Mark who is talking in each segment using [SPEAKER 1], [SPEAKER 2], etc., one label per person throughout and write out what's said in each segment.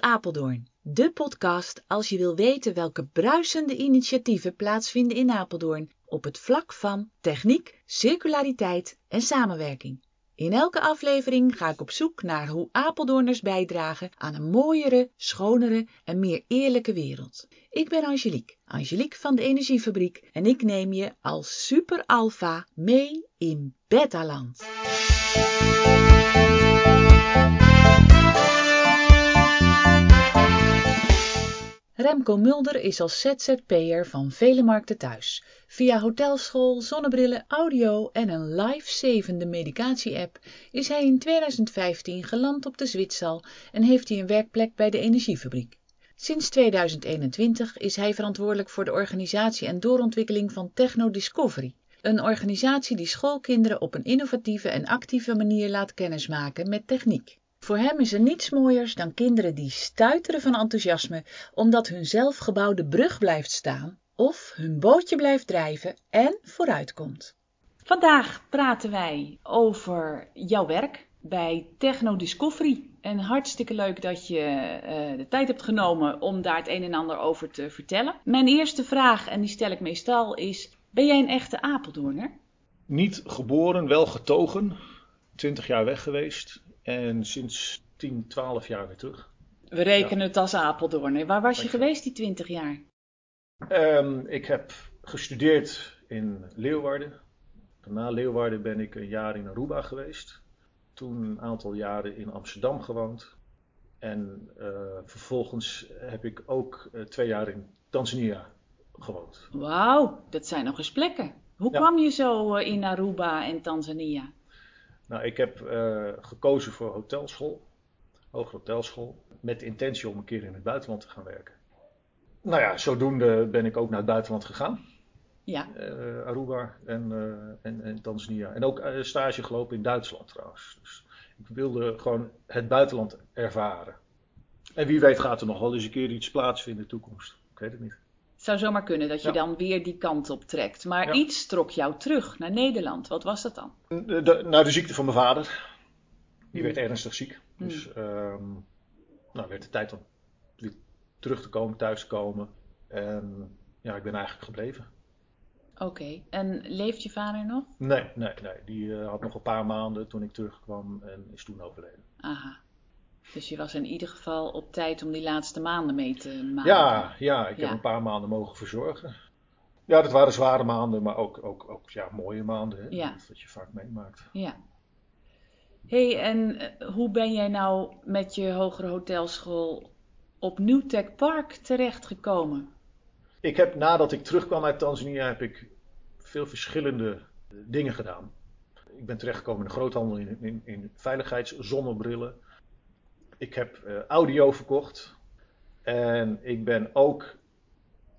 [SPEAKER 1] Apeldoorn, de podcast als je wil weten welke bruisende initiatieven plaatsvinden in Apeldoorn op het vlak van techniek, circulariteit en samenwerking. In elke aflevering ga ik op zoek naar hoe Apeldoorners bijdragen aan een mooiere, schonere en meer eerlijke wereld. Ik ben Angelique, Angelique van de Energiefabriek en ik neem je als super alpha mee in Betaland. Remco Mulder is als ZZP'er van vele markten thuis. Via hotelschool, zonnebrillen, audio en een live-zevende medicatie-app is hij in 2015 geland op de Zwitsal en heeft hij een werkplek bij de Energiefabriek. Sinds 2021 is hij verantwoordelijk voor de organisatie en doorontwikkeling van Techno Discovery, een organisatie die schoolkinderen op een innovatieve en actieve manier laat kennismaken met techniek. Voor hem is er niets mooiers dan kinderen die stuiteren van enthousiasme omdat hun zelfgebouwde brug blijft staan of hun bootje blijft drijven en vooruitkomt. Vandaag praten wij over jouw werk bij Techno Discovery. En hartstikke leuk dat je uh, de tijd hebt genomen om daar het een en ander over te vertellen. Mijn eerste vraag, en die stel ik meestal, is: Ben jij een echte Apeldoorner?
[SPEAKER 2] Niet geboren, wel getogen. 20 jaar weg geweest. En sinds 10, 12 jaar weer terug.
[SPEAKER 1] We rekenen het als Apeldoorn. Waar was je geweest die 20 jaar?
[SPEAKER 2] Um, ik heb gestudeerd in Leeuwarden. Na Leeuwarden ben ik een jaar in Aruba geweest. Toen een aantal jaren in Amsterdam gewoond. En uh, vervolgens heb ik ook uh, twee jaar in Tanzania gewoond.
[SPEAKER 1] Wauw, dat zijn nog eens plekken. Hoe ja. kwam je zo uh, in Aruba en Tanzania?
[SPEAKER 2] Nou, ik heb uh, gekozen voor hotelschool, hogere hotelschool, met de intentie om een keer in het buitenland te gaan werken. Nou ja, zodoende ben ik ook naar het buitenland gegaan.
[SPEAKER 1] Ja.
[SPEAKER 2] Uh, Aruba en, uh, en, en, Tanzania. En ook stage gelopen in Duitsland trouwens. Dus ik wilde gewoon het buitenland ervaren. En wie weet gaat er nog wel eens een keer iets plaatsvinden in de toekomst. Ik weet het niet.
[SPEAKER 1] Het zou zomaar kunnen dat je ja. dan weer die kant op trekt. Maar ja. iets trok jou terug naar Nederland. Wat was dat dan?
[SPEAKER 2] De, de, nou, de ziekte van mijn vader. Die werd ernstig ziek. Hmm. Dus um, nou, werd de tijd om weer terug te komen, thuis te komen. En ja, ik ben eigenlijk gebleven.
[SPEAKER 1] Oké, okay. en leeft je vader nog?
[SPEAKER 2] Nee, nee, nee. Die uh, had nog een paar maanden toen ik terugkwam en is toen overleden.
[SPEAKER 1] Aha. Dus je was in ieder geval op tijd om die laatste maanden mee te maken.
[SPEAKER 2] Ja, ja ik ja. heb een paar maanden mogen verzorgen. Ja, dat waren zware maanden, maar ook, ook, ook ja, mooie maanden. Hè?
[SPEAKER 1] Ja.
[SPEAKER 2] Dat, je vaak meemaakt.
[SPEAKER 1] Ja. hey, en hoe ben jij nou met je hogere hotelschool op Newtech Park terechtgekomen?
[SPEAKER 2] Ik heb nadat ik terugkwam uit Tanzania, heb ik veel verschillende dingen gedaan. Ik ben terechtgekomen in de groothandel in, in, in veiligheidszonnebrillen. Ik heb uh, audio verkocht. En ik ben ook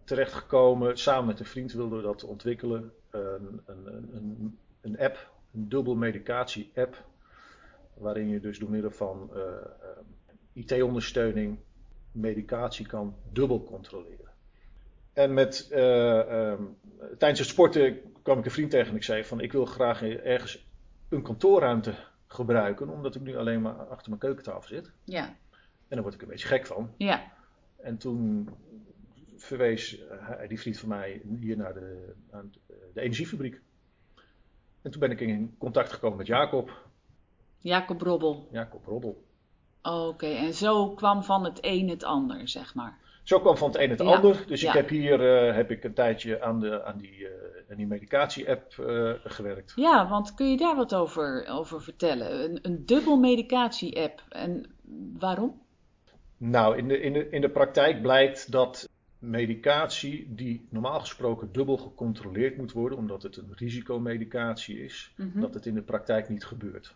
[SPEAKER 2] terechtgekomen, samen met een vriend wilden we dat ontwikkelen. Een, een, een, een app, een dubbel medicatie app. Waarin je dus door middel van uh, uh, IT-ondersteuning medicatie kan dubbel controleren. En met, um, tijdens het sporten kwam ik een vriend tegen en ik zei van ik wil graag ergens een kantoorruimte gebruiken, omdat ik nu alleen maar achter mijn keukentafel zit.
[SPEAKER 1] Ja.
[SPEAKER 2] En daar word ik een beetje gek van.
[SPEAKER 1] Ja.
[SPEAKER 2] En toen verwees hij, die vriend van mij hier naar de, naar de energiefabriek. En toen ben ik in contact gekomen met Jacob.
[SPEAKER 1] Jacob Robbel.
[SPEAKER 2] Jacob Robbel.
[SPEAKER 1] Oké, okay. en zo kwam van het een het ander, zeg maar.
[SPEAKER 2] Zo kwam van het een het ja. ander. Dus ja. ik heb hier uh, heb ik een tijdje aan, de, aan die, uh, aan die medicatie-app uh, gewerkt.
[SPEAKER 1] Ja, want kun je daar wat over, over vertellen? Een, een dubbel medicatie-app. En waarom?
[SPEAKER 2] Nou, in de, in, de, in de praktijk blijkt dat medicatie die normaal gesproken dubbel gecontroleerd moet worden, omdat het een risicomedicatie is, mm -hmm. dat het in de praktijk niet gebeurt.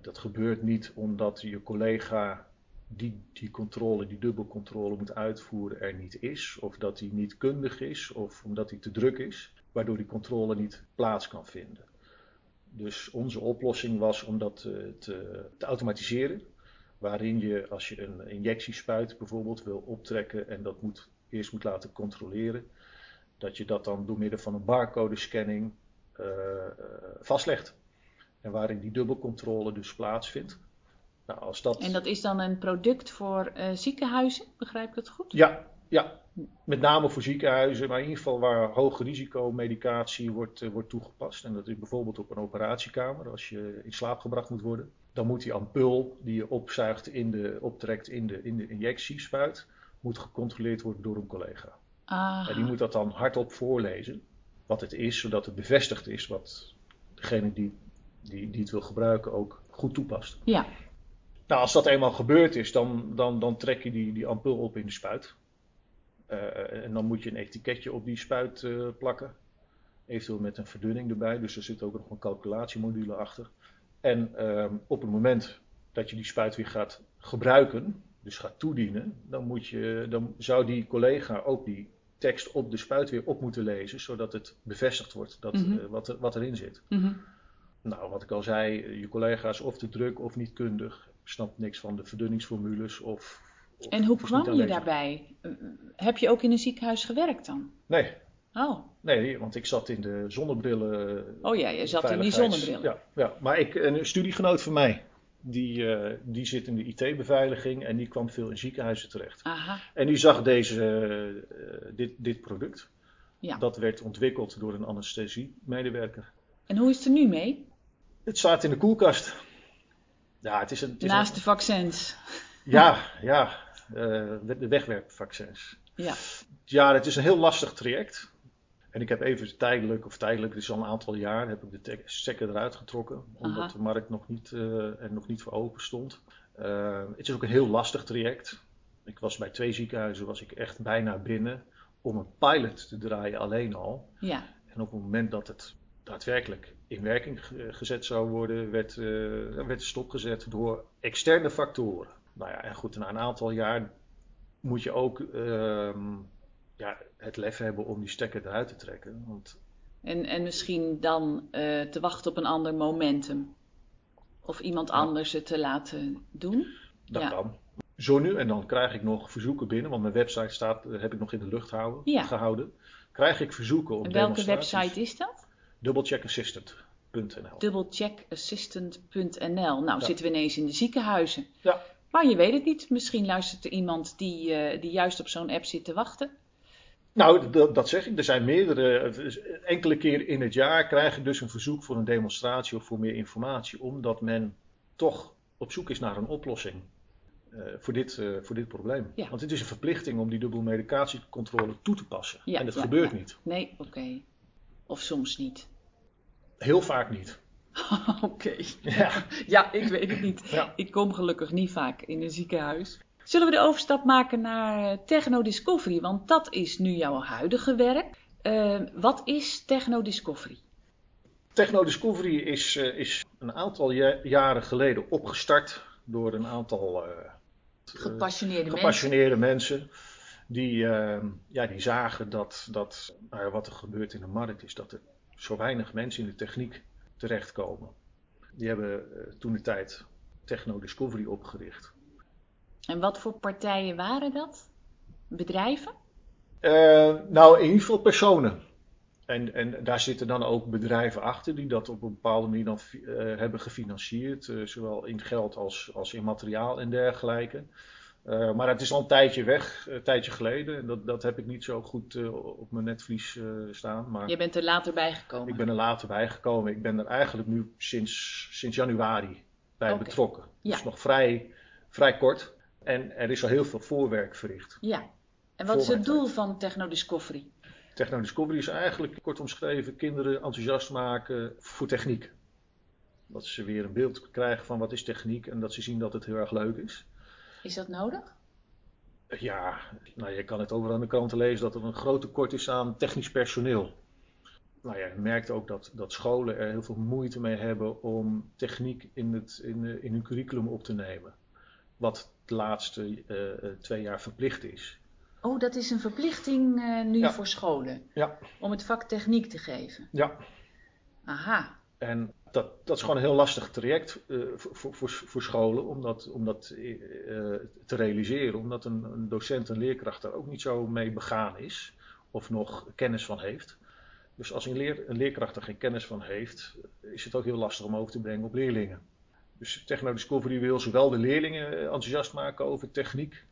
[SPEAKER 2] Dat gebeurt niet omdat je collega die die controle, die dubbelcontrole moet uitvoeren er niet is, of dat hij niet kundig is, of omdat hij te druk is, waardoor die controle niet plaats kan vinden. Dus onze oplossing was om dat te, te, te automatiseren, waarin je als je een injectiespuit bijvoorbeeld wil optrekken en dat moet, eerst moet laten controleren, dat je dat dan door middel van een barcode scanning uh, uh, vastlegt. En waarin die dubbelcontrole dus plaatsvindt. Nou, als dat...
[SPEAKER 1] En dat is dan een product voor uh, ziekenhuizen, begrijp ik dat goed?
[SPEAKER 2] Ja, ja, met name voor ziekenhuizen, maar in ieder geval waar hoog risico medicatie wordt, uh, wordt toegepast. En dat is bijvoorbeeld op een operatiekamer, als je in slaap gebracht moet worden. Dan moet die ampul die je opzuigt in de, optrekt in de, in de injectiespuit, moet gecontroleerd worden door een collega.
[SPEAKER 1] Ah.
[SPEAKER 2] En die moet dat dan hardop voorlezen, wat het is, zodat het bevestigd is wat degene die, die, die het wil gebruiken ook goed toepast.
[SPEAKER 1] Ja.
[SPEAKER 2] Nou, als dat eenmaal gebeurd is, dan, dan, dan trek je die, die ampul op in de spuit. Uh, en dan moet je een etiketje op die spuit uh, plakken. Eventueel met een verdunning erbij. Dus er zit ook nog een calculatiemodule achter. En uh, op het moment dat je die spuit weer gaat gebruiken, dus gaat toedienen, dan, moet je, dan zou die collega ook die tekst op de spuit weer op moeten lezen, zodat het bevestigd wordt dat,
[SPEAKER 1] Mhm.
[SPEAKER 2] uh, wat, er, wat erin zit.
[SPEAKER 1] Mhm.
[SPEAKER 2] Nou, wat ik al zei, je collega is of te druk of niet kundig, snapt niks van de verdunningsformules of. of
[SPEAKER 1] En hoe kwam je daarbij? Heb je ook in een ziekenhuis gewerkt dan?
[SPEAKER 2] Nee,
[SPEAKER 1] Oh,
[SPEAKER 2] nee, want ik zat in de zonnebrillen.
[SPEAKER 1] oh ja, je zat in die zonnebrillen.
[SPEAKER 2] Ja, ja, maar ik, een studiegenoot van mij, die, eh, die zit in de IT-beveiliging en die kwam veel in ziekenhuizen terecht.
[SPEAKER 1] Aha,
[SPEAKER 2] En die zag deze, eh, dit, dit product.
[SPEAKER 1] Ja.
[SPEAKER 2] Dat werd ontwikkeld door een anesthesiemedewerker.
[SPEAKER 1] en hoe is het er nu mee?
[SPEAKER 2] Het staat in de koelkast. Ja, het is een. Het is
[SPEAKER 1] Naast
[SPEAKER 2] een-
[SPEAKER 1] de vaccins.
[SPEAKER 2] Ja, ja. eh, de wegwerpvaccins.
[SPEAKER 1] Ja,
[SPEAKER 2] Ja, het is een heel lastig traject. En ik heb even tijdelijk, of tijdelijk, het is al een aantal jaar, heb ik de te- stekker eruit getrokken. Omdat
[SPEAKER 1] Aha.
[SPEAKER 2] de markt nog niet, eh, er nog niet voor open stond. Eh, het is ook een heel lastig traject. Ik was bij twee ziekenhuizen, was ik echt bijna binnen om een pilot te draaien alleen al.
[SPEAKER 1] ja.
[SPEAKER 2] En op het moment dat het daadwerkelijk in werking ge- gezet zou worden, werd, eh, werd stopgezet door externe factoren. Nou ja, en goed, na een aantal jaar moet je ook ehm, ja, het lef hebben om die stekker eruit te trekken. Want
[SPEAKER 1] En, en misschien dan eh, te wachten op een ander momentum. Of iemand
[SPEAKER 2] Ja.
[SPEAKER 1] anders het te laten doen.
[SPEAKER 2] dat
[SPEAKER 1] Ja.
[SPEAKER 2] kan. Zo nu en dan krijg ik nog verzoeken binnen, want mijn website staat, eh, heb ik nog in de lucht houden,
[SPEAKER 1] Ja.
[SPEAKER 2] gehouden. Krijg ik verzoeken op
[SPEAKER 1] En welke website is dat?
[SPEAKER 2] Doublecheckassistant.nl
[SPEAKER 1] doublecheckassistant.nl. Nou,
[SPEAKER 2] Ja.
[SPEAKER 1] zitten we ineens in de ziekenhuizen.
[SPEAKER 2] Ja.
[SPEAKER 1] Maar je weet het niet. Misschien luistert er iemand die, eh, die juist op zo'n app zit te wachten.
[SPEAKER 2] Nou, dat, dat zeg ik. Er zijn meerdere. is Enkele keer in het jaar krijg ik dus een verzoek voor een demonstratie of voor meer informatie. Omdat men toch op zoek is naar een oplossing eh, voor, dit, eh, voor dit probleem.
[SPEAKER 1] Ja.
[SPEAKER 2] Want het is een verplichting om die dubbelmedicatiecontrole toe te passen.
[SPEAKER 1] Ja,
[SPEAKER 2] en dat
[SPEAKER 1] ja,
[SPEAKER 2] gebeurt
[SPEAKER 1] ja.
[SPEAKER 2] niet.
[SPEAKER 1] Nee, oké. Of soms niet.
[SPEAKER 2] Heel vaak niet.
[SPEAKER 1] oké.
[SPEAKER 2] Ja.
[SPEAKER 1] Ja, ik weet het niet.
[SPEAKER 2] Ja.
[SPEAKER 1] Ik kom gelukkig niet vaak in een ziekenhuis. Zullen we de overstap maken naar eh, Technodiscovery? Want dat is nu jouw huidige werk. Eh, wat is Technodiscovery?
[SPEAKER 2] Technodiscovery is, eh, is een aantal ja- jaren geleden opgestart door een aantal
[SPEAKER 1] Gepassioneerde mensen.
[SPEAKER 2] gepassioneerde mensen. Die, eh, ja, die zagen dat, dat wat er gebeurt in de markt is dat er zo weinig mensen in de techniek terechtkomen. Die hebben eh, toen de tijd Techno Discovery opgericht.
[SPEAKER 1] En wat voor partijen waren dat? Bedrijven?
[SPEAKER 2] Eh, nou, in ieder geval personen. En, en daar zitten dan ook bedrijven achter die dat op een bepaalde manier dan eh, hebben gefinancierd. zowel in geld als, als in materiaal en dergelijke. Eh, maar het is al een tijdje weg, een tijdje geleden. En dat, dat heb ik niet zo goed eh, op mijn netvlies eh, staan. Maar
[SPEAKER 1] Je bent er later bij gekomen.
[SPEAKER 2] ik ben er later bij gekomen. Ik ben er eigenlijk nu sinds, sinds januari bij betrokken.
[SPEAKER 1] Ja.
[SPEAKER 2] Dus nog vrij, vrij kort. En er is al heel veel voorwerk verricht.
[SPEAKER 1] Ja. En wat is het doel van Technodiscovery?
[SPEAKER 2] Techno Discovery is eigenlijk kort omschreven kinderen enthousiast maken voor techniek. Dat ze weer een beeld krijgen van wat is techniek en dat ze zien dat het heel erg leuk is.
[SPEAKER 1] Is dat nodig?
[SPEAKER 2] Ja, nou, je kan het overal aan de kranten lezen dat er een groot tekort is aan technisch personeel. Nou ja, je merkt ook dat, dat scholen er heel veel moeite mee hebben om techniek in, het, in, in hun curriculum op te nemen. Wat de laatste eh, eh, twee jaar verplicht is.
[SPEAKER 1] Oh, dat is een verplichting eh, nu
[SPEAKER 2] Ja.
[SPEAKER 1] voor scholen.
[SPEAKER 2] Ja.
[SPEAKER 1] Om het vak techniek te geven.
[SPEAKER 2] Ja,
[SPEAKER 1] Aha.
[SPEAKER 2] En dat, dat is gewoon een heel lastig traject eh, voor, voor, voor scholen om dat, om dat eh, te realiseren. Omdat een, een docent en leerkracht daar ook niet zo mee begaan is. Of nog kennis van heeft. Dus als een, leer, een leerkracht er geen kennis van heeft, is het ook heel lastig om over te brengen op leerlingen. Dus Techno-Discovery wil zowel de leerlingen enthousiast maken over techniek,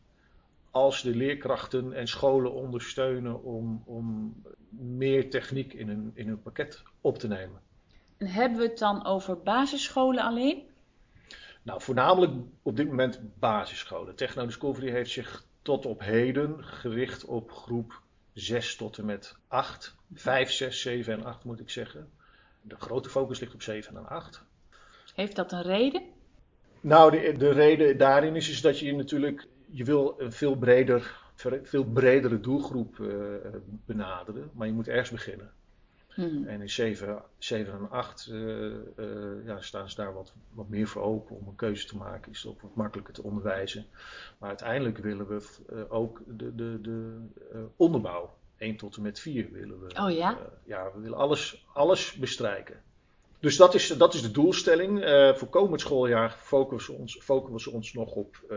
[SPEAKER 2] als de leerkrachten en scholen ondersteunen om, om meer techniek in in hun pakket op te nemen.
[SPEAKER 1] En hebben we het dan over basisscholen alleen?
[SPEAKER 2] Nou, voornamelijk op dit moment basisscholen. Techno Discovery heeft zich tot op heden gericht op groep 6 tot en met 8. 5, 6, 7 en 8 moet ik zeggen. De grote focus ligt op 7 en 8.
[SPEAKER 1] Heeft dat een reden?
[SPEAKER 2] Nou, de, de reden daarin is, is dat je natuurlijk, je wil een veel breder, veel bredere doelgroep uh, benaderen, maar je moet ergens beginnen. Hmm. En in 7, 7 en 8 uh, uh, ja, staan ze daar wat, wat meer voor open om een keuze te maken. Is het ook wat makkelijker te onderwijzen. Maar uiteindelijk willen we uh, ook de, de, de uh, onderbouw, 1 tot en met 4, willen we.
[SPEAKER 1] Oh ja?
[SPEAKER 2] ja, we willen alles, alles bestrijken. Dus dat is, dat is de doelstelling. voor komend schooljaar focussen we ons, focussen we ons nog op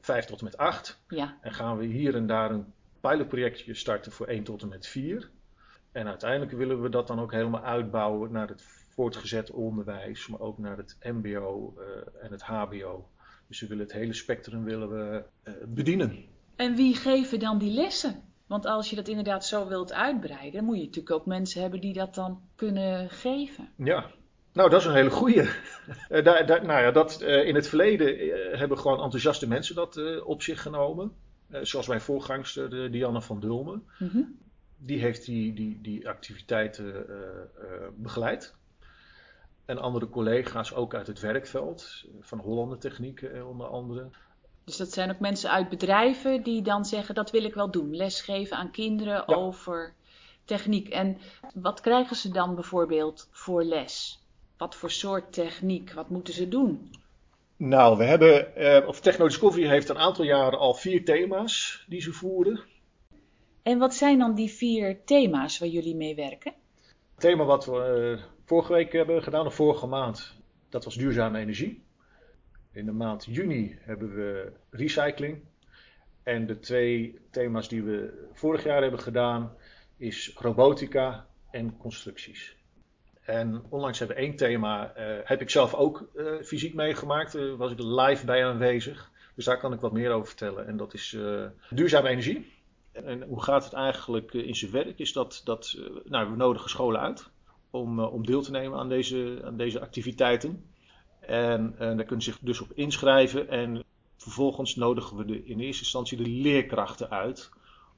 [SPEAKER 2] 5 tot en met 8.
[SPEAKER 1] Ja.
[SPEAKER 2] En gaan we hier en daar een pilotprojectje starten voor 1 tot en met 4. En uiteindelijk willen we dat dan ook helemaal uitbouwen naar het voortgezet onderwijs, maar ook naar het MBO uh, en het HBO. Dus we willen het hele spectrum willen we, uh, bedienen.
[SPEAKER 1] En wie geven dan die lessen? Want als je dat inderdaad zo wilt uitbreiden, moet je natuurlijk ook mensen hebben die dat dan kunnen geven.
[SPEAKER 2] Ja, nou, dat is een hele goeie. Uh, daar, daar, nou ja, dat, uh, in het verleden uh, hebben gewoon enthousiaste mensen dat op zich genomen. zoals mijn voorgangster Dianne van Dulmen. Mm -hmm die heeft die, die, die activiteiten uh, uh, begeleid. En andere collega's ook uit het werkveld, van Hollander Technieken onder andere.
[SPEAKER 1] Dus dat zijn ook mensen uit bedrijven die dan zeggen dat wil ik wel doen. Lesgeven aan kinderen ja. over techniek. En wat krijgen ze dan bijvoorbeeld voor les? Wat voor soort techniek? Wat moeten ze doen?
[SPEAKER 2] Nou, we hebben, of Techno Discovery heeft een aantal jaren al vier thema's die ze voeren.
[SPEAKER 1] En wat zijn dan die vier thema's waar jullie mee werken?
[SPEAKER 2] Het thema wat we uh, vorige week hebben gedaan, of vorige maand, dat was duurzame energie. In de maand juni hebben we recycling. En de twee thema's die we vorig jaar hebben gedaan, is robotica en constructies. En onlangs hebben we één thema, uh, heb ik zelf ook uh, fysiek meegemaakt, uh, was ik live bij aanwezig. Dus daar kan ik wat meer over vertellen. En dat is duurzame energie. En hoe gaat het eigenlijk eh, in zijn werk? Is dat, dat eh, nou, we nodigen scholen uit om, eh, om deel te nemen aan deze, aan deze activiteiten. En, en daar kunnen ze zich dus op inschrijven. En vervolgens nodigen we de, in eerste instantie de leerkrachten uit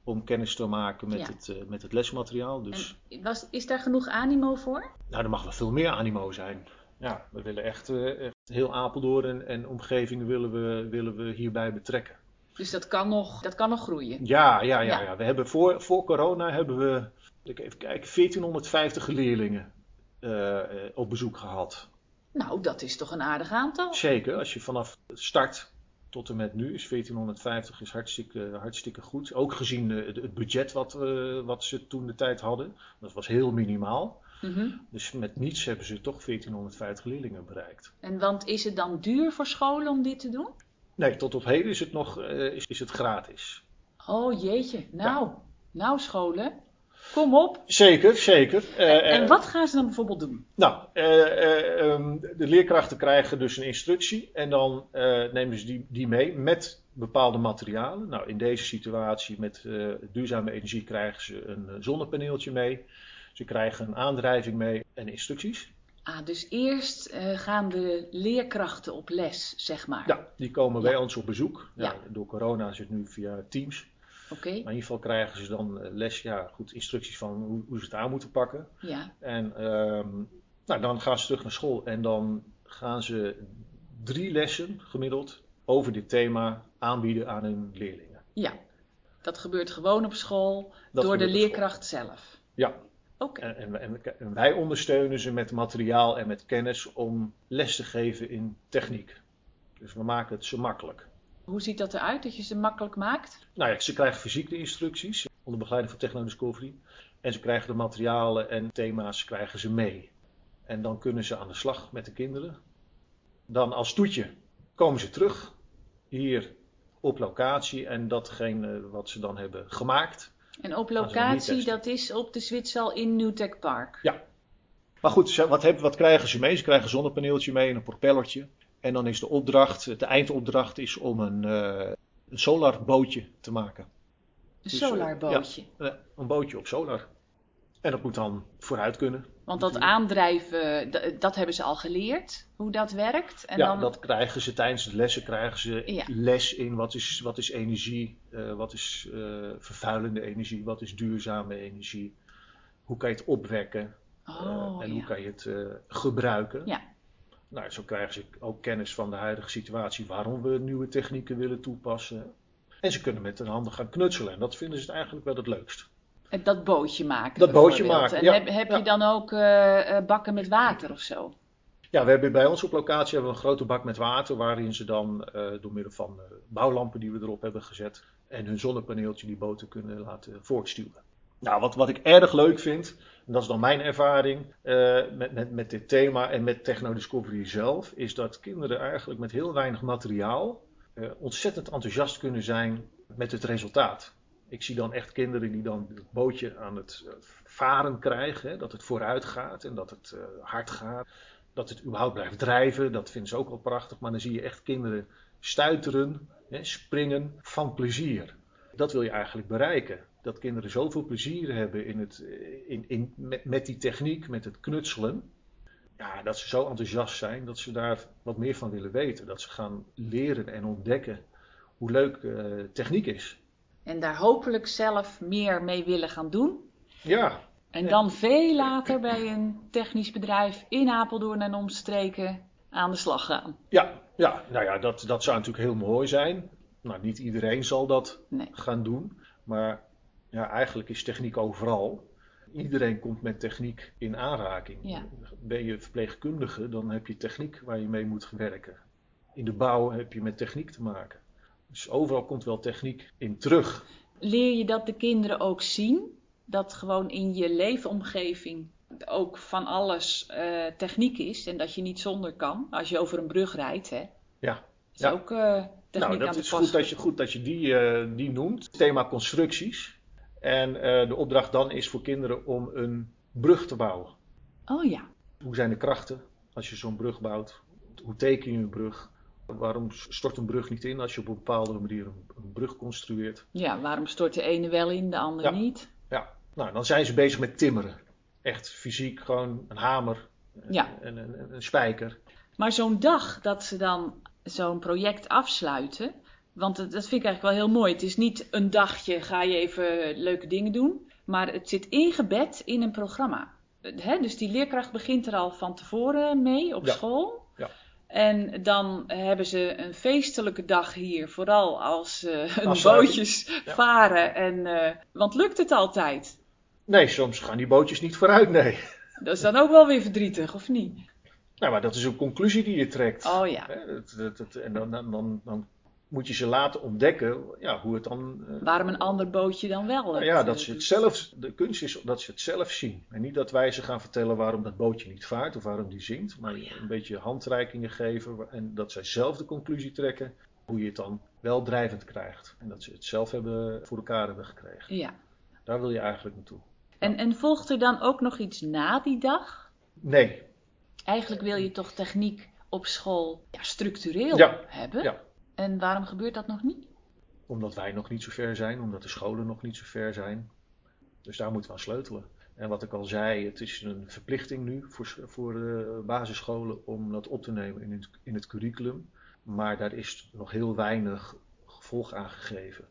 [SPEAKER 2] om kennis te maken met, ja. het, uh, met het lesmateriaal. Dus...
[SPEAKER 1] En was, is daar genoeg animo voor?
[SPEAKER 2] Nou, er mag wel veel meer animo zijn. Ja, we willen echt, uh, echt heel Apeldoorn en, en omgeving willen we, willen we hierbij betrekken.
[SPEAKER 1] Dus dat kan nog, dat kan nog groeien.
[SPEAKER 2] Ja, ja, ja, ja. We hebben voor, voor corona hebben we, even kijken, 1450 leerlingen uh, op bezoek gehad.
[SPEAKER 1] Nou, dat is toch een aardig aantal?
[SPEAKER 2] Zeker, als je vanaf start tot en met nu is 1450 is hartstikke, hartstikke goed. Ook gezien uh, het budget wat, uh, wat ze toen de tijd hadden. Dat was heel minimaal. Mm -hmm. Dus met niets hebben ze toch 1450 leerlingen bereikt.
[SPEAKER 1] En want is het dan duur voor scholen om dit te doen?
[SPEAKER 2] Nee, tot op heden is het nog uh, is, is het gratis.
[SPEAKER 1] Oh jeetje, nou, ja. nou scholen, kom op.
[SPEAKER 2] Zeker, zeker.
[SPEAKER 1] Uh, en, en, wat gaan ze dan bijvoorbeeld doen?
[SPEAKER 2] Nou, um, de leerkrachten krijgen dus een instructie en dan nemen ze die, die mee met bepaalde materialen. Nou, in deze situatie met duurzame energie krijgen ze een zonnepaneeltje mee. Ze krijgen een aandrijving mee en instructies.
[SPEAKER 1] Ah, dus eerst uh, gaan de leerkrachten op les, zeg maar.
[SPEAKER 2] Ja, die komen ja. bij ons op bezoek. Ja, ja. Door corona is het nu via Teams.
[SPEAKER 1] Oké. Okay.
[SPEAKER 2] Maar in ieder geval krijgen ze dan les, ja, goed, instructies van hoe, hoe ze het aan moeten pakken.
[SPEAKER 1] Ja.
[SPEAKER 2] En um, nou, dan gaan ze terug naar school en dan gaan ze drie lessen gemiddeld over dit thema aanbieden aan hun leerlingen.
[SPEAKER 1] Ja, dat gebeurt gewoon op school dat door de leerkracht zelf.
[SPEAKER 2] Ja,
[SPEAKER 1] Okay.
[SPEAKER 2] En, en, en, wij ondersteunen ze met materiaal en met kennis om les te geven in techniek. Dus we maken het zo makkelijk.
[SPEAKER 1] Hoe ziet dat eruit, dat je ze makkelijk maakt?
[SPEAKER 2] Nou ja, ze krijgen fysiek de instructies onder begeleiding van Techno Discovery. En ze krijgen de materialen en thema's krijgen ze mee. En dan kunnen ze aan de slag met de kinderen. Dan als toetje komen ze terug hier op locatie en datgene wat ze dan hebben gemaakt,
[SPEAKER 1] en op locatie, dat is op de Zwitserl in Newtek Park?
[SPEAKER 2] Ja. Maar goed, wat, hebben, wat krijgen ze mee? Ze krijgen een zonnepaneeltje mee en een propellertje. En dan is de opdracht, de eindopdracht is om een, uh, een solarbootje te maken.
[SPEAKER 1] Een dus, solarbootje?
[SPEAKER 2] Ja, een bootje op solar. En dat moet dan vooruit kunnen.
[SPEAKER 1] Want dat aandrijven, dat hebben ze al geleerd, hoe dat werkt. En
[SPEAKER 2] ja,
[SPEAKER 1] dan...
[SPEAKER 2] dat krijgen ze tijdens de lessen, krijgen ze les in wat is, wat is energie, uh, wat is uh, vervuilende energie, wat is duurzame energie. Hoe kan je het opwekken oh, uh, en hoe kan je het gebruiken.
[SPEAKER 1] Ja.
[SPEAKER 2] Nou, zo krijgen ze ook kennis van de huidige situatie, waarom we nieuwe technieken willen toepassen. En ze kunnen met hun handen gaan knutselen en dat vinden ze eigenlijk wel het leukst.
[SPEAKER 1] Dat bootje maken.
[SPEAKER 2] Dat bootje maken.
[SPEAKER 1] En heb, heb je dan ook uh, bakken met water of zo?
[SPEAKER 2] Ja, we hebben bij ons op locatie hebben we een grote bak met water waarin ze dan uh, door middel van bouwlampen die we erop hebben gezet en hun zonnepaneeltje die boten kunnen laten voortstuwen. Nou, wat, wat ik erg leuk vind, en dat is dan mijn ervaring met, met, met dit thema en met Techno Discovery zelf, is dat kinderen eigenlijk met heel weinig materiaal ontzettend enthousiast kunnen zijn met het resultaat ik zie dan echt kinderen die dan het bootje aan het eh, varen krijgen. Hè, dat het vooruit gaat en dat het uh, hard gaat. Dat het überhaupt blijft drijven. Dat vinden ze ook wel prachtig. Maar dan zie je echt kinderen stuiteren, hè, springen van plezier. Dat wil je eigenlijk bereiken. Dat kinderen zoveel plezier hebben in het, eh, in, in, met, met die techniek, met het knutselen. Ja, dat ze zo enthousiast zijn dat ze daar wat meer van willen weten. Dat ze gaan leren en ontdekken hoe leuk techniek is.
[SPEAKER 1] En daar hopelijk zelf meer mee willen gaan doen.
[SPEAKER 2] Ja.
[SPEAKER 1] En dan veel later bij een technisch bedrijf in Apeldoorn en omstreken aan de slag gaan.
[SPEAKER 2] Ja, ja nou ja, dat, dat zou natuurlijk heel mooi zijn. Nou, niet iedereen zal dat gaan doen. Maar ja, eigenlijk is techniek overal. Iedereen komt met techniek in aanraking.
[SPEAKER 1] Ja.
[SPEAKER 2] Ben je verpleegkundige, dan heb je techniek waar je mee moet werken. In de bouw heb je met techniek te maken. Dus overal komt wel techniek in terug.
[SPEAKER 1] Leer je dat de kinderen ook zien? Dat gewoon in je leefomgeving ook van alles uh, techniek is en dat je niet zonder kan. Als je over een brug rijdt, hè?
[SPEAKER 2] Ja.
[SPEAKER 1] Is ja. ook uh, techniek
[SPEAKER 2] nou, dat is goed dat je, goed dat je die, uh, die noemt. Thema constructies. En de opdracht dan is voor kinderen om een brug te bouwen.
[SPEAKER 1] Oh ja.
[SPEAKER 2] Hoe zijn de krachten als je zo'n brug bouwt? Hoe teken je een brug? Waarom stort een brug niet in als je op een bepaalde manier een, brug construeert?
[SPEAKER 1] Ja, waarom stort de ene wel in, de andere niet?
[SPEAKER 2] Ja, nou dan zijn ze bezig met timmeren. Echt fysiek, gewoon een hamer
[SPEAKER 1] ja.
[SPEAKER 2] en een, een spijker.
[SPEAKER 1] Maar zo'n dag dat ze dan zo'n project afsluiten, want dat vind ik eigenlijk wel heel mooi. Het is niet een dagje ga je even leuke dingen doen, maar het zit ingebed in een programma. dus die leerkracht begint er al van tevoren mee op school. En dan hebben ze een feestelijke dag hier, vooral als uh, hun bootjes varen. En, uh, want lukt het altijd?
[SPEAKER 2] Nee, soms gaan die bootjes niet vooruit, nee.
[SPEAKER 1] Dat is dan ook wel weer verdrietig, of niet?
[SPEAKER 2] Nou, maar dat is een conclusie die je trekt.
[SPEAKER 1] Oh ja.
[SPEAKER 2] en dan, dan, dan moet je ze laten ontdekken ja, hoe het dan.
[SPEAKER 1] Uh, Waarom een ander bootje dan wel?
[SPEAKER 2] Nou ja, dat ze het zelf. De kunst is dat ze het zelf zien. En niet dat wij ze gaan vertellen waarom dat bootje niet vaart of waarom die zinkt. Maar een beetje handreikingen geven en dat zij zelf de conclusie trekken hoe je het dan wel drijvend krijgt. En dat ze het zelf hebben voor elkaar hebben gekregen.
[SPEAKER 1] Ja.
[SPEAKER 2] Daar wil je eigenlijk naartoe.
[SPEAKER 1] En, en volgt er dan ook nog iets na die dag?
[SPEAKER 2] Nee.
[SPEAKER 1] Eigenlijk wil je toch techniek op school ja, structureel
[SPEAKER 2] ja.
[SPEAKER 1] hebben?
[SPEAKER 2] Ja.
[SPEAKER 1] En waarom gebeurt dat nog niet?
[SPEAKER 2] Omdat wij nog niet zo ver zijn, omdat de scholen nog niet zo ver zijn. Dus daar moeten we aan sleutelen. En wat ik al zei, het is een verplichting nu voor, voor de basisscholen om dat op te nemen in het, in het curriculum. Maar daar is nog heel weinig gevolg aan gegeven.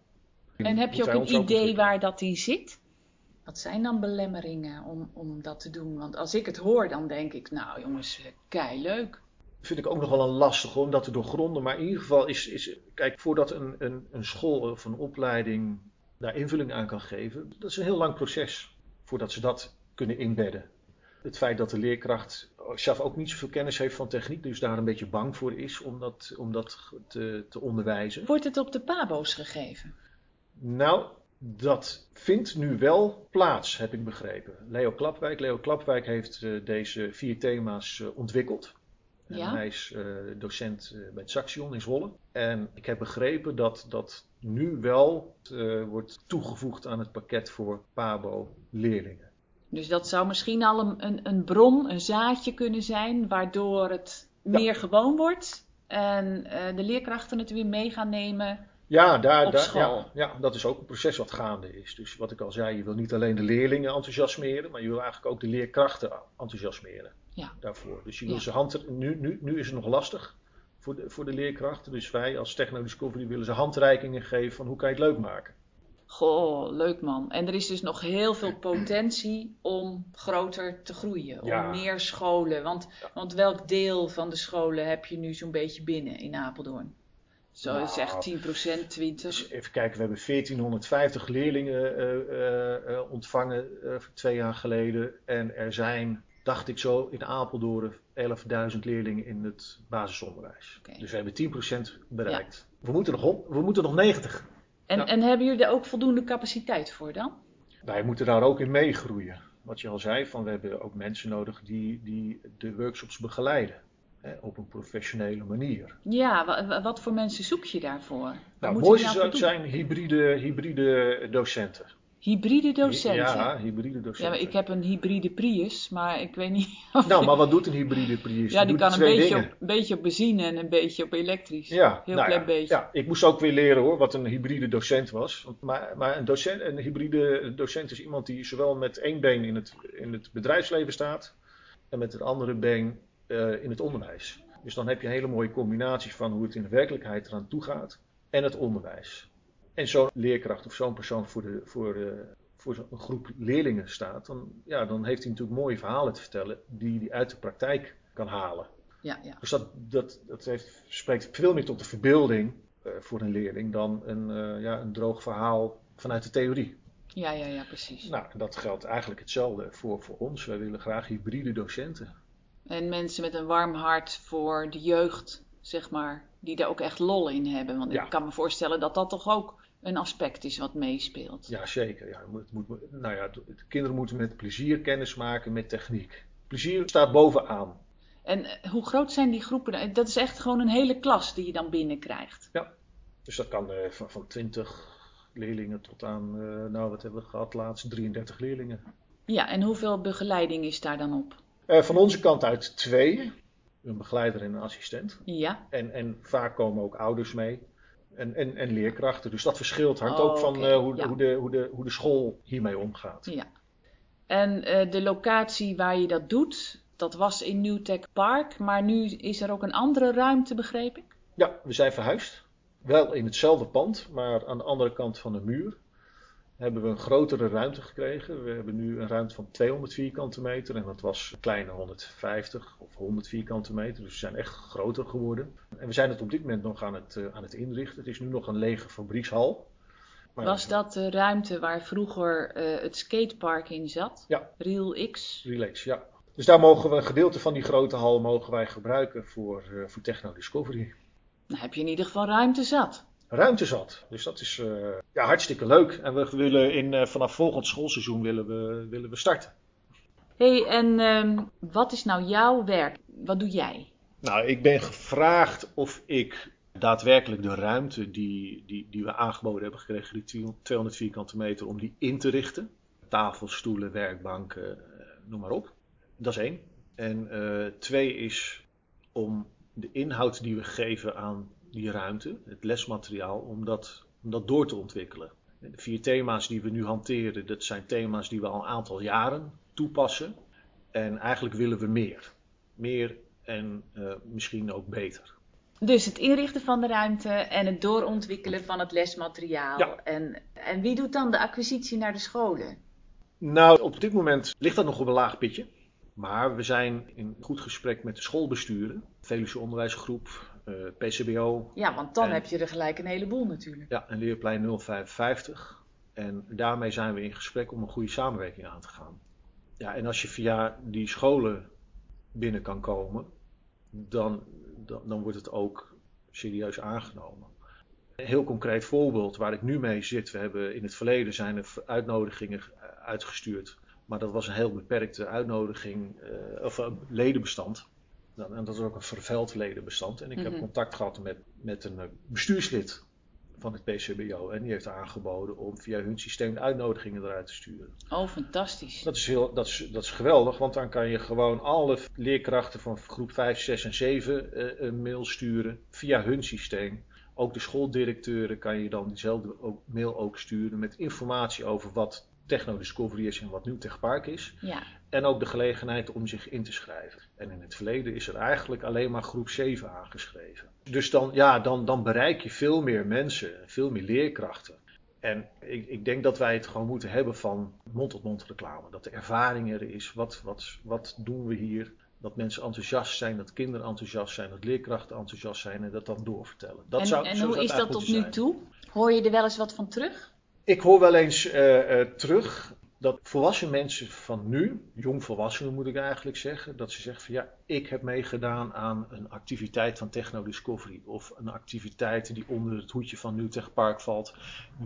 [SPEAKER 1] En heb je ook een idee waar dat in zit? Wat zijn dan belemmeringen om, om dat te doen? Want als ik het hoor, dan denk ik, nou jongens, kei leuk
[SPEAKER 2] vind ik ook nog wel een lastig om dat te doorgronden. Maar in ieder geval is, is kijk, voordat een, een, een school of een opleiding daar invulling aan kan geven, dat is een heel lang proces voordat ze dat kunnen inbedden. Het feit dat de leerkracht zelf ook niet zoveel kennis heeft van techniek, dus daar een beetje bang voor is om dat, om dat te, te onderwijzen.
[SPEAKER 1] Wordt het op de PABO's gegeven?
[SPEAKER 2] Nou, dat vindt nu wel plaats, heb ik begrepen. Leo Klapwijk, Leo Klapwijk heeft uh, deze vier thema's uh, ontwikkeld.
[SPEAKER 1] Ja?
[SPEAKER 2] hij is uh, docent uh, bij het Saxion in Zwolle. En ik heb begrepen dat dat nu wel uh, wordt toegevoegd aan het pakket voor PABO-leerlingen.
[SPEAKER 1] Dus dat zou misschien al een, een, een bron, een zaadje kunnen zijn, waardoor het meer gewoon wordt en uh, de leerkrachten het weer mee gaan nemen
[SPEAKER 2] ja, daar, daar. Ja, ja, dat is ook een proces wat gaande is. Dus wat ik al zei, je wil niet alleen de leerlingen enthousiasmeren, maar je wil eigenlijk ook de leerkrachten enthousiasmeren
[SPEAKER 1] Ja.
[SPEAKER 2] daarvoor. Dus je wil
[SPEAKER 1] Ja.
[SPEAKER 2] ze hand, nu, nu, nu is het nog lastig voor de, voor de leerkrachten. Dus wij als Techno Discovery willen ze handreikingen geven van hoe kan je het leuk maken.
[SPEAKER 1] Goh, leuk man. En er is dus nog heel veel potentie om groter te groeien,
[SPEAKER 2] Ja.
[SPEAKER 1] om meer scholen. Want, want welk deel van de scholen heb je nu zo'n beetje binnen in Apeldoorn? Zo
[SPEAKER 2] Nou,
[SPEAKER 1] zegt 10%, 20%.
[SPEAKER 2] Dus even kijken, we hebben 1450 leerlingen eh, eh, eh, ontvangen twee jaar geleden. En er zijn, dacht ik zo, in Apeldoorn 11.000 leerlingen in het basisonderwijs. Dus we hebben 10% bereikt. We, moeten nog op, we moeten nog 90.
[SPEAKER 1] En, en hebben jullie er ook voldoende capaciteit voor dan?
[SPEAKER 2] Wij moeten daar ook in meegroeien. Wat je al zei, van we hebben ook mensen nodig die, die de workshops begeleiden. Hè, op een professionele manier.
[SPEAKER 1] Ja, wa- wa- wat voor mensen zoek je daarvoor?
[SPEAKER 2] Nou, het
[SPEAKER 1] moeten
[SPEAKER 2] mooiste
[SPEAKER 1] die nou
[SPEAKER 2] zijn hybride, hybride docenten.
[SPEAKER 1] Hybride docenten.
[SPEAKER 2] Ja, hybride docenten.
[SPEAKER 1] Ja, maar ik heb een hybride Prius, maar ik weet niet of
[SPEAKER 2] Nou, maar wat doet een hybride Prius?
[SPEAKER 1] Ja, die kan een beetje op, een beetje op benzine en een beetje op elektrisch.
[SPEAKER 2] Ja,
[SPEAKER 1] Heel
[SPEAKER 2] nou
[SPEAKER 1] klein
[SPEAKER 2] ja,
[SPEAKER 1] beetje.
[SPEAKER 2] Ja, ik moest ook weer leren hoor, wat een hybride docent was. Maar, maar een, docent, een hybride docent is iemand die zowel met één been in het, in het bedrijfsleven staat en met het andere been eh, in het onderwijs. Dus dan heb je een hele mooie combinatie van hoe het in de werkelijkheid eraan toe gaat en het onderwijs. En zo'n leerkracht of zo'n persoon voor, de, voor, eh, voor zo'n groep leerlingen staat, dan, ja, dan heeft hij natuurlijk mooie verhalen te vertellen die hij uit de praktijk kan halen.
[SPEAKER 1] Ja, ja.
[SPEAKER 2] Dus dat, dat, dat heeft, spreekt veel meer tot de verbeelding eh, voor een leerling dan een, eh, ja, een droog verhaal vanuit de theorie.
[SPEAKER 1] Ja, ja, ja, precies.
[SPEAKER 2] Nou, dat geldt eigenlijk hetzelfde voor, voor ons. Wij willen graag hybride docenten.
[SPEAKER 1] En mensen met een warm hart voor de jeugd, zeg maar, die daar ook echt lol in hebben. Want
[SPEAKER 2] Ja.
[SPEAKER 1] ik kan me voorstellen dat dat toch ook een aspect is wat meespeelt.
[SPEAKER 2] Ja, zeker. Ja, het moet, nou ja, de kinderen moeten met plezier kennis maken met techniek. Plezier staat bovenaan.
[SPEAKER 1] En eh, hoe groot zijn die groepen? Dat is echt gewoon een hele klas die je dan binnenkrijgt.
[SPEAKER 2] Dus dat kan eh, van, van 20 leerlingen tot aan, eh, nou wat hebben we gehad laatst, 33 leerlingen.
[SPEAKER 1] Ja, en hoeveel begeleiding is daar dan op?
[SPEAKER 2] Van onze kant uit twee, een begeleider en een assistent.
[SPEAKER 1] Ja,
[SPEAKER 2] En, en vaak komen ook ouders mee. En, en, en leerkrachten. Dus dat verschilt. Hangt
[SPEAKER 1] Oh,
[SPEAKER 2] ook van eh, hoe,
[SPEAKER 1] ja.
[SPEAKER 2] hoe, de, hoe, de, hoe de school hiermee omgaat.
[SPEAKER 1] ja. En eh, de locatie waar je dat doet, dat was in Newtech Park. Maar nu is er ook een andere ruimte, begreep ik?
[SPEAKER 2] Ja, we zijn verhuisd. Wel in hetzelfde pand, maar aan de andere kant van de muur hebben we een grotere ruimte gekregen. We hebben nu een ruimte van 200 vierkante meter en dat was een kleine 150 of 100 vierkante meter. Dus we zijn echt groter geworden. En we zijn het op dit moment nog aan het, eh, aan het inrichten. Het is nu nog een lege fabriekshal. Maar
[SPEAKER 1] Was dat de ruimte waar vroeger eh, het skatepark in zat?
[SPEAKER 2] Ja.
[SPEAKER 1] Real X?
[SPEAKER 2] Relax, ja. Dus daar mogen we een gedeelte van die grote hal mogen wij gebruiken voor, eh, voor Techno Discovery.
[SPEAKER 1] Dan heb je in ieder geval ruimte zat.
[SPEAKER 2] Ruimte zat. Dus dat is eh, ja, hartstikke leuk. En we willen in, eh, vanaf volgend schoolseizoen willen we, willen we starten.
[SPEAKER 1] hey, en ehm, wat is nou jouw werk? Wat doe jij?
[SPEAKER 2] Nou, ik ben gevraagd of ik daadwerkelijk de ruimte die, die, die we aangeboden hebben gekregen, die 200 vierkante meter, om die in te richten. Tafels, stoelen, werkbanken, eh, noem maar op. Dat is één. En twee is om de inhoud die we geven aan die ruimte, het lesmateriaal, om dat, om dat door te ontwikkelen. De vier thema's die we nu hanteren, dat zijn thema's die we al een aantal jaren toepassen. En eigenlijk willen we meer. Meer en eh, misschien ook beter.
[SPEAKER 1] Dus het inrichten van de ruimte en het doorontwikkelen van het lesmateriaal.
[SPEAKER 2] Ja.
[SPEAKER 1] En, en wie doet dan de acquisitie naar de scholen?
[SPEAKER 2] Nou, op dit moment ligt dat nog op een laag pitje. Maar we zijn in goed gesprek met de schoolbesturen, Veluwe Onderwijsgroep, PCBO,
[SPEAKER 1] Ja, want dan
[SPEAKER 2] En-
[SPEAKER 1] heb je er gelijk een heleboel natuurlijk.
[SPEAKER 2] ja, en Leerplein 055. En daarmee zijn we in gesprek om een goede samenwerking aan te gaan. Ja, en als je via die scholen binnen kan komen, dan, dan, dan wordt het ook serieus aangenomen. Een heel concreet voorbeeld waar ik nu mee zit. We hebben in het verleden zijn er uitnodigingen uitgestuurd. Maar dat was een heel beperkte uitnodiging, eh, of ledenbestand. En dat is ook een vervuild ledenbestand. En ik heb
[SPEAKER 1] Mhm.
[SPEAKER 2] contact gehad met, met een eh, bestuurslid van het PCBO. En die heeft aangeboden om via hun systeem uitnodigingen eruit te sturen.
[SPEAKER 1] Oh, fantastisch.
[SPEAKER 2] Dat is, heel, dat, is, dat is geweldig, want dan kan je gewoon alle leerkrachten van groep 5, 6 en 7 uh, een mail sturen via hun systeem. Ook de schooldirecteuren kan je dan diezelfde mail ook sturen met informatie over wat Techno-Discovery is en wat nu Techpark is.
[SPEAKER 1] Ja.
[SPEAKER 2] En ook de gelegenheid om zich in te schrijven. En in het verleden is er eigenlijk alleen maar groep 7 aangeschreven. Dus dan, ja, dan, dan bereik je veel meer mensen, veel meer leerkrachten. En ik, ik denk dat wij het gewoon moeten hebben van mond-tot-mond reclame. Dat de ervaring er is. Wat, wat, wat doen we hier? Dat mensen enthousiast zijn, dat kinderen enthousiast zijn, dat leerkrachten enthousiast zijn en dat dan doorvertellen. Dat
[SPEAKER 1] en
[SPEAKER 2] zou,
[SPEAKER 1] en hoe is dat tot nu
[SPEAKER 2] zijn.
[SPEAKER 1] toe? Hoor je er wel eens wat van terug?
[SPEAKER 2] Ik hoor wel eens eh, eh, terug dat volwassen mensen van nu, jongvolwassenen moet ik eigenlijk zeggen, dat ze zeggen van ja, ik heb meegedaan aan een activiteit van Techno Discovery of een activiteit die onder het hoedje van New Tech Park valt,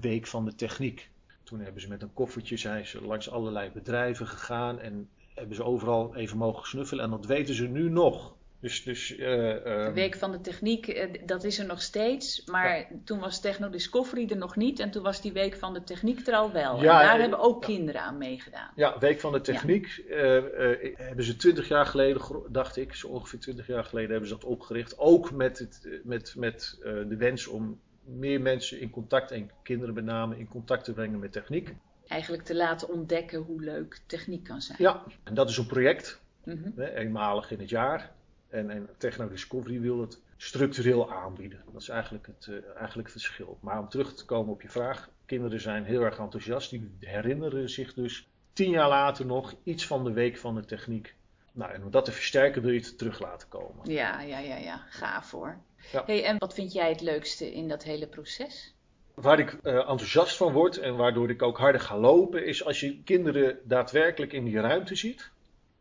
[SPEAKER 2] Week van de Techniek. Toen hebben ze met een koffertje zijn ze langs allerlei bedrijven gegaan en hebben ze overal even mogen snuffelen en dat weten ze nu nog. Dus, dus, eh,
[SPEAKER 1] De
[SPEAKER 2] ehm,
[SPEAKER 1] Week van de Techniek, eh, dat is er nog steeds. Maar toen was Techno Discovery er nog niet. En toen was die Week van de Techniek er al wel.
[SPEAKER 2] Ja,
[SPEAKER 1] en daar
[SPEAKER 2] eh,
[SPEAKER 1] hebben ook
[SPEAKER 2] ja.
[SPEAKER 1] kinderen aan meegedaan.
[SPEAKER 2] Ja, Week van de Techniek eh, eh, hebben ze twintig jaar geleden, dacht ik, zo ongeveer twintig jaar geleden hebben ze dat opgericht. Ook met, het, eh, met, met eh, de wens om meer mensen in contact, en kinderen met name, in contact te brengen met techniek.
[SPEAKER 1] Eigenlijk te laten ontdekken hoe leuk techniek kan zijn.
[SPEAKER 2] Ja, en dat is een project,
[SPEAKER 1] Mhm.
[SPEAKER 2] eenmalig in het jaar. En, en Techno Discovery wil het structureel aanbieden. Dat is eigenlijk het, eh, eigenlijk het verschil. Maar om terug te komen op je vraag, kinderen zijn heel erg enthousiast. Die herinneren zich dus tien jaar later nog iets van de Week van de Techniek. Nou, en om dat te versterken wil je het terug laten komen.
[SPEAKER 1] Ja, ja, ja, ja. Gaaf hoor.
[SPEAKER 2] Ja.
[SPEAKER 1] Hey, en wat vind jij het leukste in dat hele proces?
[SPEAKER 2] Waar ik eh, enthousiast van word en waardoor ik ook harder ga lopen, is als je kinderen daadwerkelijk in die ruimte ziet.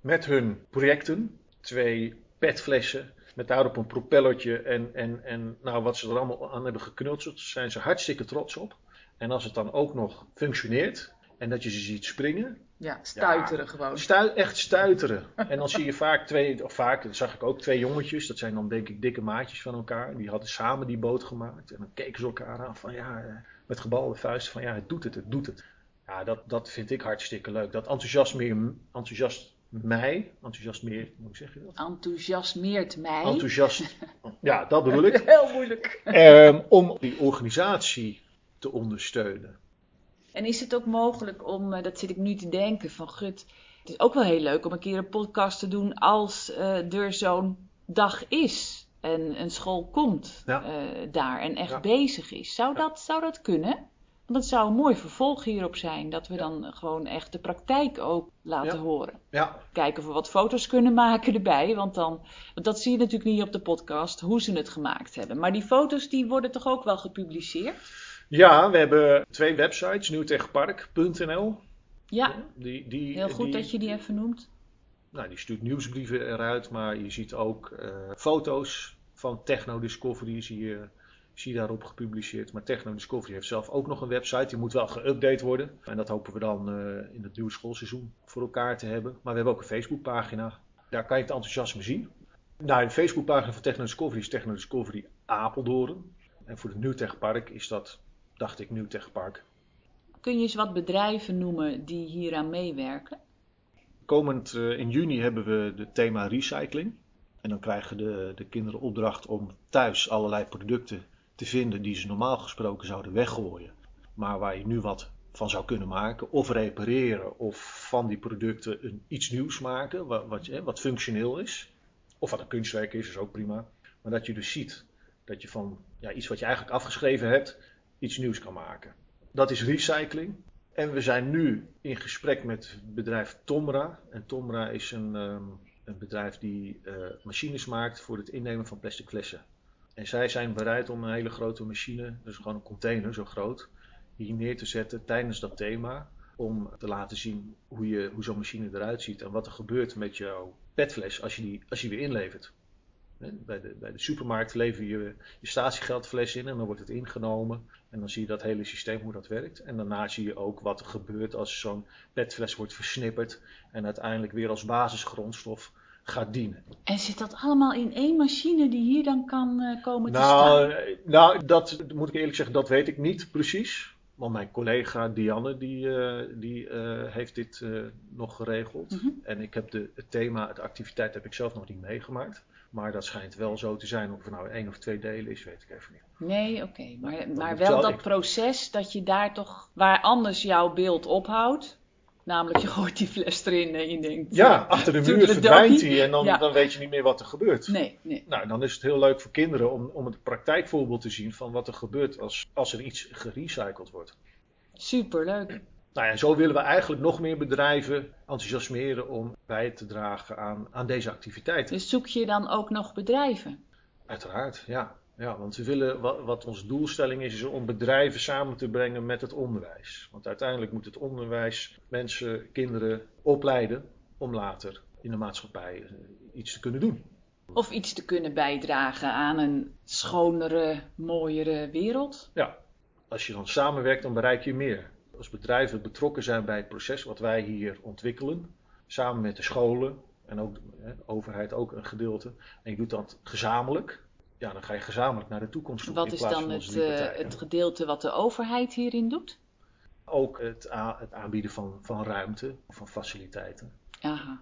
[SPEAKER 2] Met hun projecten. Twee petflessen met daarop een propellertje en, en, en nou, wat ze er allemaal aan hebben geknutseld, zijn ze hartstikke trots op. En als het dan ook nog functioneert en dat je ze ziet springen,
[SPEAKER 1] Ja, stuiteren gewoon.
[SPEAKER 2] Echt stuiteren. En dan zie je vaak twee, of vaak dat zag ik ook twee jongetjes, dat zijn dan denk ik dikke maatjes van elkaar. Die hadden samen die boot gemaakt. En dan keken ze elkaar aan van ja, eh, met gebalde vuisten van ja, het doet het, het doet het. Ja, dat, dat vind ik hartstikke leuk. Dat enthousiasmeert, enthousiast mij, enthousiasmeert, hoe zeg je dat?
[SPEAKER 1] Enthousiasmeert mij.
[SPEAKER 2] Enthousiast, ja, dat bedoel ik.
[SPEAKER 1] Heel moeilijk.
[SPEAKER 2] Ehm, om die organisatie te ondersteunen.
[SPEAKER 1] En is het ook mogelijk om, eh, dat zit ik nu te denken, van gut, het is ook wel heel leuk om een keer een podcast te doen als eh, er zo'n dag is en een school komt
[SPEAKER 2] Ja.
[SPEAKER 1] eh, daar en echt
[SPEAKER 2] Ja.
[SPEAKER 1] bezig is. Zou,
[SPEAKER 2] Ja.
[SPEAKER 1] dat, zou dat kunnen? Dat zou een mooi vervolg hierop zijn, dat we dan gewoon echt de praktijk ook laten
[SPEAKER 2] Ja.
[SPEAKER 1] horen.
[SPEAKER 2] Ja,
[SPEAKER 1] Kijken of we wat foto's kunnen maken erbij, want, dan, want dat zie je natuurlijk niet op de podcast, hoe ze het gemaakt hebben. Maar die foto's die worden toch ook wel gepubliceerd?
[SPEAKER 2] ja we hebben twee websites, nieuwtechpark.nl.
[SPEAKER 1] Ja,
[SPEAKER 2] Die, die,
[SPEAKER 1] heel goed
[SPEAKER 2] die-
[SPEAKER 1] dat je die even noemt.
[SPEAKER 2] Nou, die stuurt nieuwsbrieven eruit, maar je ziet ook eh, foto's van Techno Discovery, zie je, zie je daarop gepubliceerd. Maar Techno Discovery heeft zelf ook nog een website, die moet wel geüpdate worden. En dat hopen we dan eh, in het nieuwe schoolseizoen voor elkaar te hebben. Maar we hebben ook een Facebookpagina, daar kan je het enthousiasme zien. Nou, de Facebookpagina van Techno Discovery is Techno Discovery Apeldoorn. En voor het Nieuwtech Park is dat, dacht ik, Nieuwtech Park.
[SPEAKER 1] Kun je eens wat bedrijven noemen die hieraan meewerken?
[SPEAKER 2] Komend eh, in juni hebben we het thema recycling. En dan krijgen de, de kinderen opdracht om thuis allerlei producten te vinden die ze normaal gesproken zouden weggooien. Maar waar je nu wat van zou kunnen maken. Of repareren of van die producten een, iets nieuws maken. Wat, wat, hè, wat functioneel is. Of wat een kunstwerk is, is ook prima. Maar dat je dus ziet dat je van ja, iets wat je eigenlijk afgeschreven hebt, iets nieuws kan maken. Dat is recycling. En we zijn nu in gesprek met bedrijf Tomra. En Tomra is een, ehm, een bedrijf die eh, machines maakt voor het innemen van plastic flessen. En zij zijn bereid om een hele grote machine, dus gewoon een container zo groot, hier neer te zetten tijdens dat thema. Om te laten zien hoe, je, hoe zo'n machine eruit ziet en wat er gebeurt met jouw petfles als je die, als je weer inlevert. Bij de, bij de supermarkt lever je je statiegeldfles in en dan wordt het ingenomen. En dan zie je dat hele systeem hoe dat werkt. En daarna zie je ook wat er gebeurt als zo'n petfles wordt versnipperd. En uiteindelijk weer als basisgrondstof gaat dienen.
[SPEAKER 1] En zit dat allemaal in één machine die hier dan kan uh, komen
[SPEAKER 2] nou,
[SPEAKER 1] te staan?
[SPEAKER 2] Eh, nou, dat moet ik eerlijk zeggen, dat weet ik niet precies. Want mijn collega Dianne, die, uh, die heeft dit nog geregeld.
[SPEAKER 1] Mhm.
[SPEAKER 2] En ik heb de, het thema, de activiteit heb ik zelf nog niet meegemaakt. Maar dat schijnt wel zo te zijn. Of het nou één of twee delen is, weet ik even niet.
[SPEAKER 1] Nee, oké. Maar, maar wel dat proces dat je daar toch, waar anders jouw beeld ophoudt, Namelijk, je gooit die fles erin en je denkt...
[SPEAKER 2] Ja, achter de muur verdwijnt hij en dan, dan weet je niet meer wat er gebeurt.
[SPEAKER 1] Nee, nee.
[SPEAKER 2] Nou, dan is het heel leuk voor kinderen om, om het praktijkvoorbeeld te zien van wat er gebeurt als, als er iets gerecycled wordt.
[SPEAKER 1] Superleuk.
[SPEAKER 2] Nou ja, zo willen we eigenlijk nog meer bedrijven enthousiasmeren om bij te dragen aan, aan deze activiteiten.
[SPEAKER 1] Dus zoek je dan ook nog bedrijven?
[SPEAKER 2] Uiteraard, ja. Ja, want we willen, wat, wat onze doelstelling is, is om bedrijven samen te brengen met het onderwijs. Want uiteindelijk moet het onderwijs mensen, kinderen opleiden om later in de maatschappij eh, iets te kunnen doen.
[SPEAKER 1] Of iets te kunnen bijdragen aan een schonere, mooiere wereld.
[SPEAKER 2] Ja, als je dan samenwerkt, dan bereik je meer. Als bedrijven betrokken zijn bij het proces wat wij hier ontwikkelen, samen met de scholen en ook de overheid ook een gedeelte, en je doet dat gezamenlijk, ja, dan ga je gezamenlijk naar de toekomst toe.
[SPEAKER 1] Wat is dan het, uh, het gedeelte wat de overheid hierin doet?
[SPEAKER 2] Ook het, het aanbieden van, van ruimte, van faciliteiten.
[SPEAKER 1] Aha.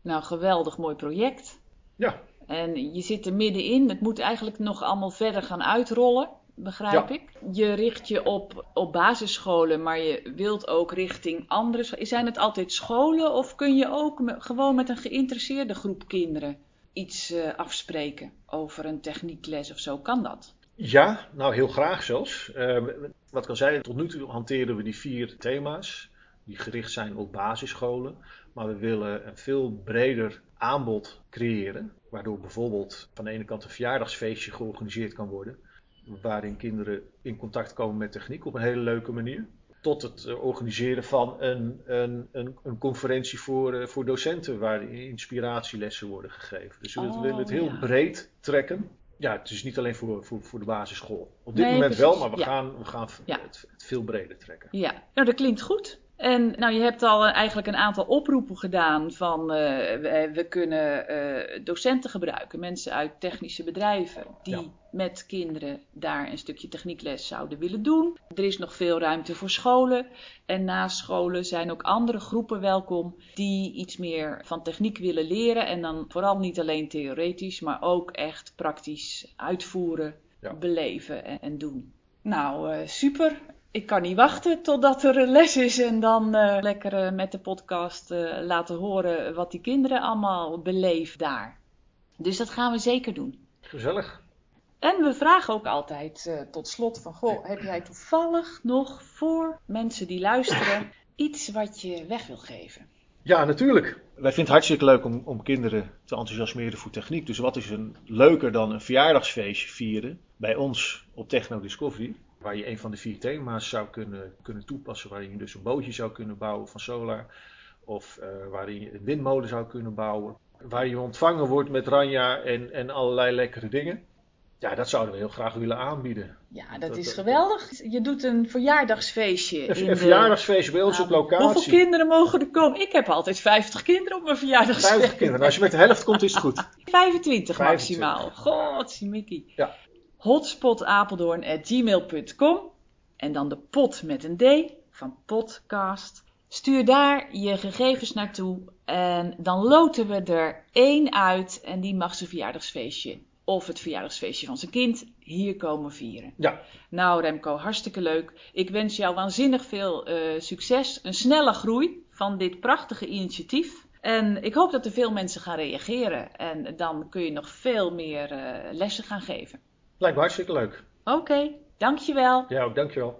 [SPEAKER 1] Nou, geweldig mooi project.
[SPEAKER 2] Ja.
[SPEAKER 1] En je zit er middenin. Het moet eigenlijk nog allemaal verder gaan uitrollen, begrijp ik. Je richt je op, op basisscholen, maar je wilt ook richting andere. Zijn het altijd scholen of kun je ook gewoon met een geïnteresseerde groep kinderen iets uh, afspreken over een techniekles of zo? Kan dat?
[SPEAKER 2] Ja, nou heel graag zelfs. Uh, wat al zei, tot nu toe hanteren we die vier thema's die gericht zijn op basisscholen. Maar we willen een veel breder aanbod creëren. Waardoor bijvoorbeeld van de ene kant een verjaardagsfeestje georganiseerd kan worden. Waarin kinderen in contact komen met techniek op een hele leuke manier tot het eh, organiseren van een, een, een, een conferentie voor, uh, voor docenten waar inspiratielessen worden gegeven. Dus we
[SPEAKER 1] oh,
[SPEAKER 2] willen het heel
[SPEAKER 1] ja.
[SPEAKER 2] breed trekken. Ja, het is niet alleen voor, voor, voor de basisschool. Op dit
[SPEAKER 1] Nee,
[SPEAKER 2] moment
[SPEAKER 1] precies.
[SPEAKER 2] wel, maar we
[SPEAKER 1] Ja.
[SPEAKER 2] gaan, we gaan het, het veel breder trekken.
[SPEAKER 1] Ja, nou dat klinkt goed. En nou, je hebt al eh, eigenlijk een aantal oproepen gedaan van eh, we, we kunnen eh, docenten gebruiken, mensen uit technische bedrijven die
[SPEAKER 2] Ja.
[SPEAKER 1] met kinderen daar een stukje techniekles zouden willen doen. Er is nog veel ruimte voor scholen en naast scholen zijn ook andere groepen welkom die iets meer van techniek willen leren en dan vooral niet alleen theoretisch, maar ook echt praktisch uitvoeren,
[SPEAKER 2] Ja.
[SPEAKER 1] beleven en, en doen. Nou, super. Ik kan niet wachten totdat er een les is en dan eh, lekker eh, met de podcast eh, laten horen wat die kinderen allemaal beleven daar. Dus dat gaan we zeker doen.
[SPEAKER 2] Gezellig.
[SPEAKER 1] En we vragen ook altijd eh, tot slot van, goh, heb jij toevallig nog voor mensen die luisteren iets wat je weg wil geven?
[SPEAKER 2] Ja, natuurlijk. Wij vinden het hartstikke leuk om, om kinderen te enthousiasmeren voor techniek. Dus wat is een leuker dan een verjaardagsfeestje vieren bij ons op Techno Discovery? Waar je een van de vier thema's zou kunnen, kunnen toepassen. Waarin je dus een bootje zou kunnen bouwen van solar. Of eh, waarin je een windmolen zou kunnen bouwen. Waar je ontvangen wordt met ranja en, en allerlei lekkere dingen. Ja, dat zouden we heel graag willen aanbieden.
[SPEAKER 1] Ja, dat
[SPEAKER 2] Dat-
[SPEAKER 1] is
[SPEAKER 2] dat-
[SPEAKER 1] geweldig. Je doet een verjaardagsfeestje.
[SPEAKER 2] Een,
[SPEAKER 1] in
[SPEAKER 2] een
[SPEAKER 1] de-
[SPEAKER 2] verjaardagsfeestje bij ons op
[SPEAKER 1] Nou,
[SPEAKER 2] locatie.
[SPEAKER 1] Hoeveel kinderen mogen er komen? Ik heb altijd 50 kinderen op mijn verjaardagsfeest.
[SPEAKER 2] 50 kinderen. Nou, als je met de helft komt, is het goed.
[SPEAKER 1] 25
[SPEAKER 2] 25.
[SPEAKER 1] maximaal. Godzimikkie.
[SPEAKER 2] Ja.
[SPEAKER 1] hotspotapeldoorn.gmail.com En dan de pot met een D van podcast. Stuur daar je gegevens naartoe en dan loten we er één uit en die mag zijn verjaardagsfeestje of het verjaardagsfeestje van zijn kind hier komen vieren.
[SPEAKER 2] Ja,
[SPEAKER 1] Nou Remco, hartstikke leuk. Ik wens jou waanzinnig veel eh, succes, een snelle groei van dit prachtige initiatief. En ik hoop dat er veel mensen gaan reageren en dan kun je nog veel meer eh, lessen gaan geven.
[SPEAKER 2] Lijkt me hartstikke leuk.
[SPEAKER 1] Oké, dankjewel.
[SPEAKER 2] Ja, ook dankjewel.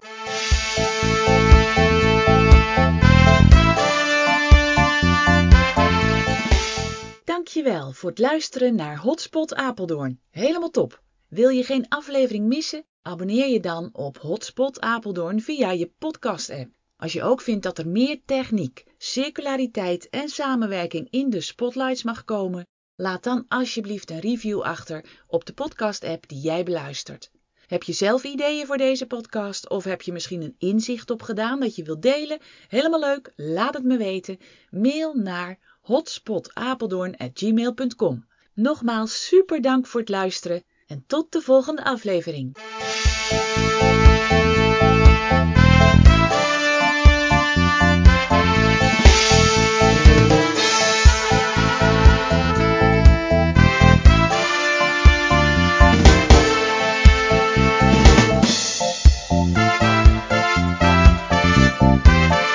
[SPEAKER 1] Dankjewel voor het luisteren naar Hotspot Apeldoorn. Helemaal top. Wil je geen aflevering missen? Abonneer je dan op Hotspot Apeldoorn via je podcast-app. Als je ook vindt dat er meer techniek, circulariteit en samenwerking in de spotlights mag komen, laat dan alsjeblieft een review achter op de podcast-app die jij beluistert. Heb je zelf ideeën voor deze podcast of heb je misschien een inzicht opgedaan dat je wilt delen? Helemaal leuk, laat het me weten. Mail naar hotspotapeldoorn@gmail.com. Nogmaals super dank voor het luisteren en tot de volgende aflevering. Música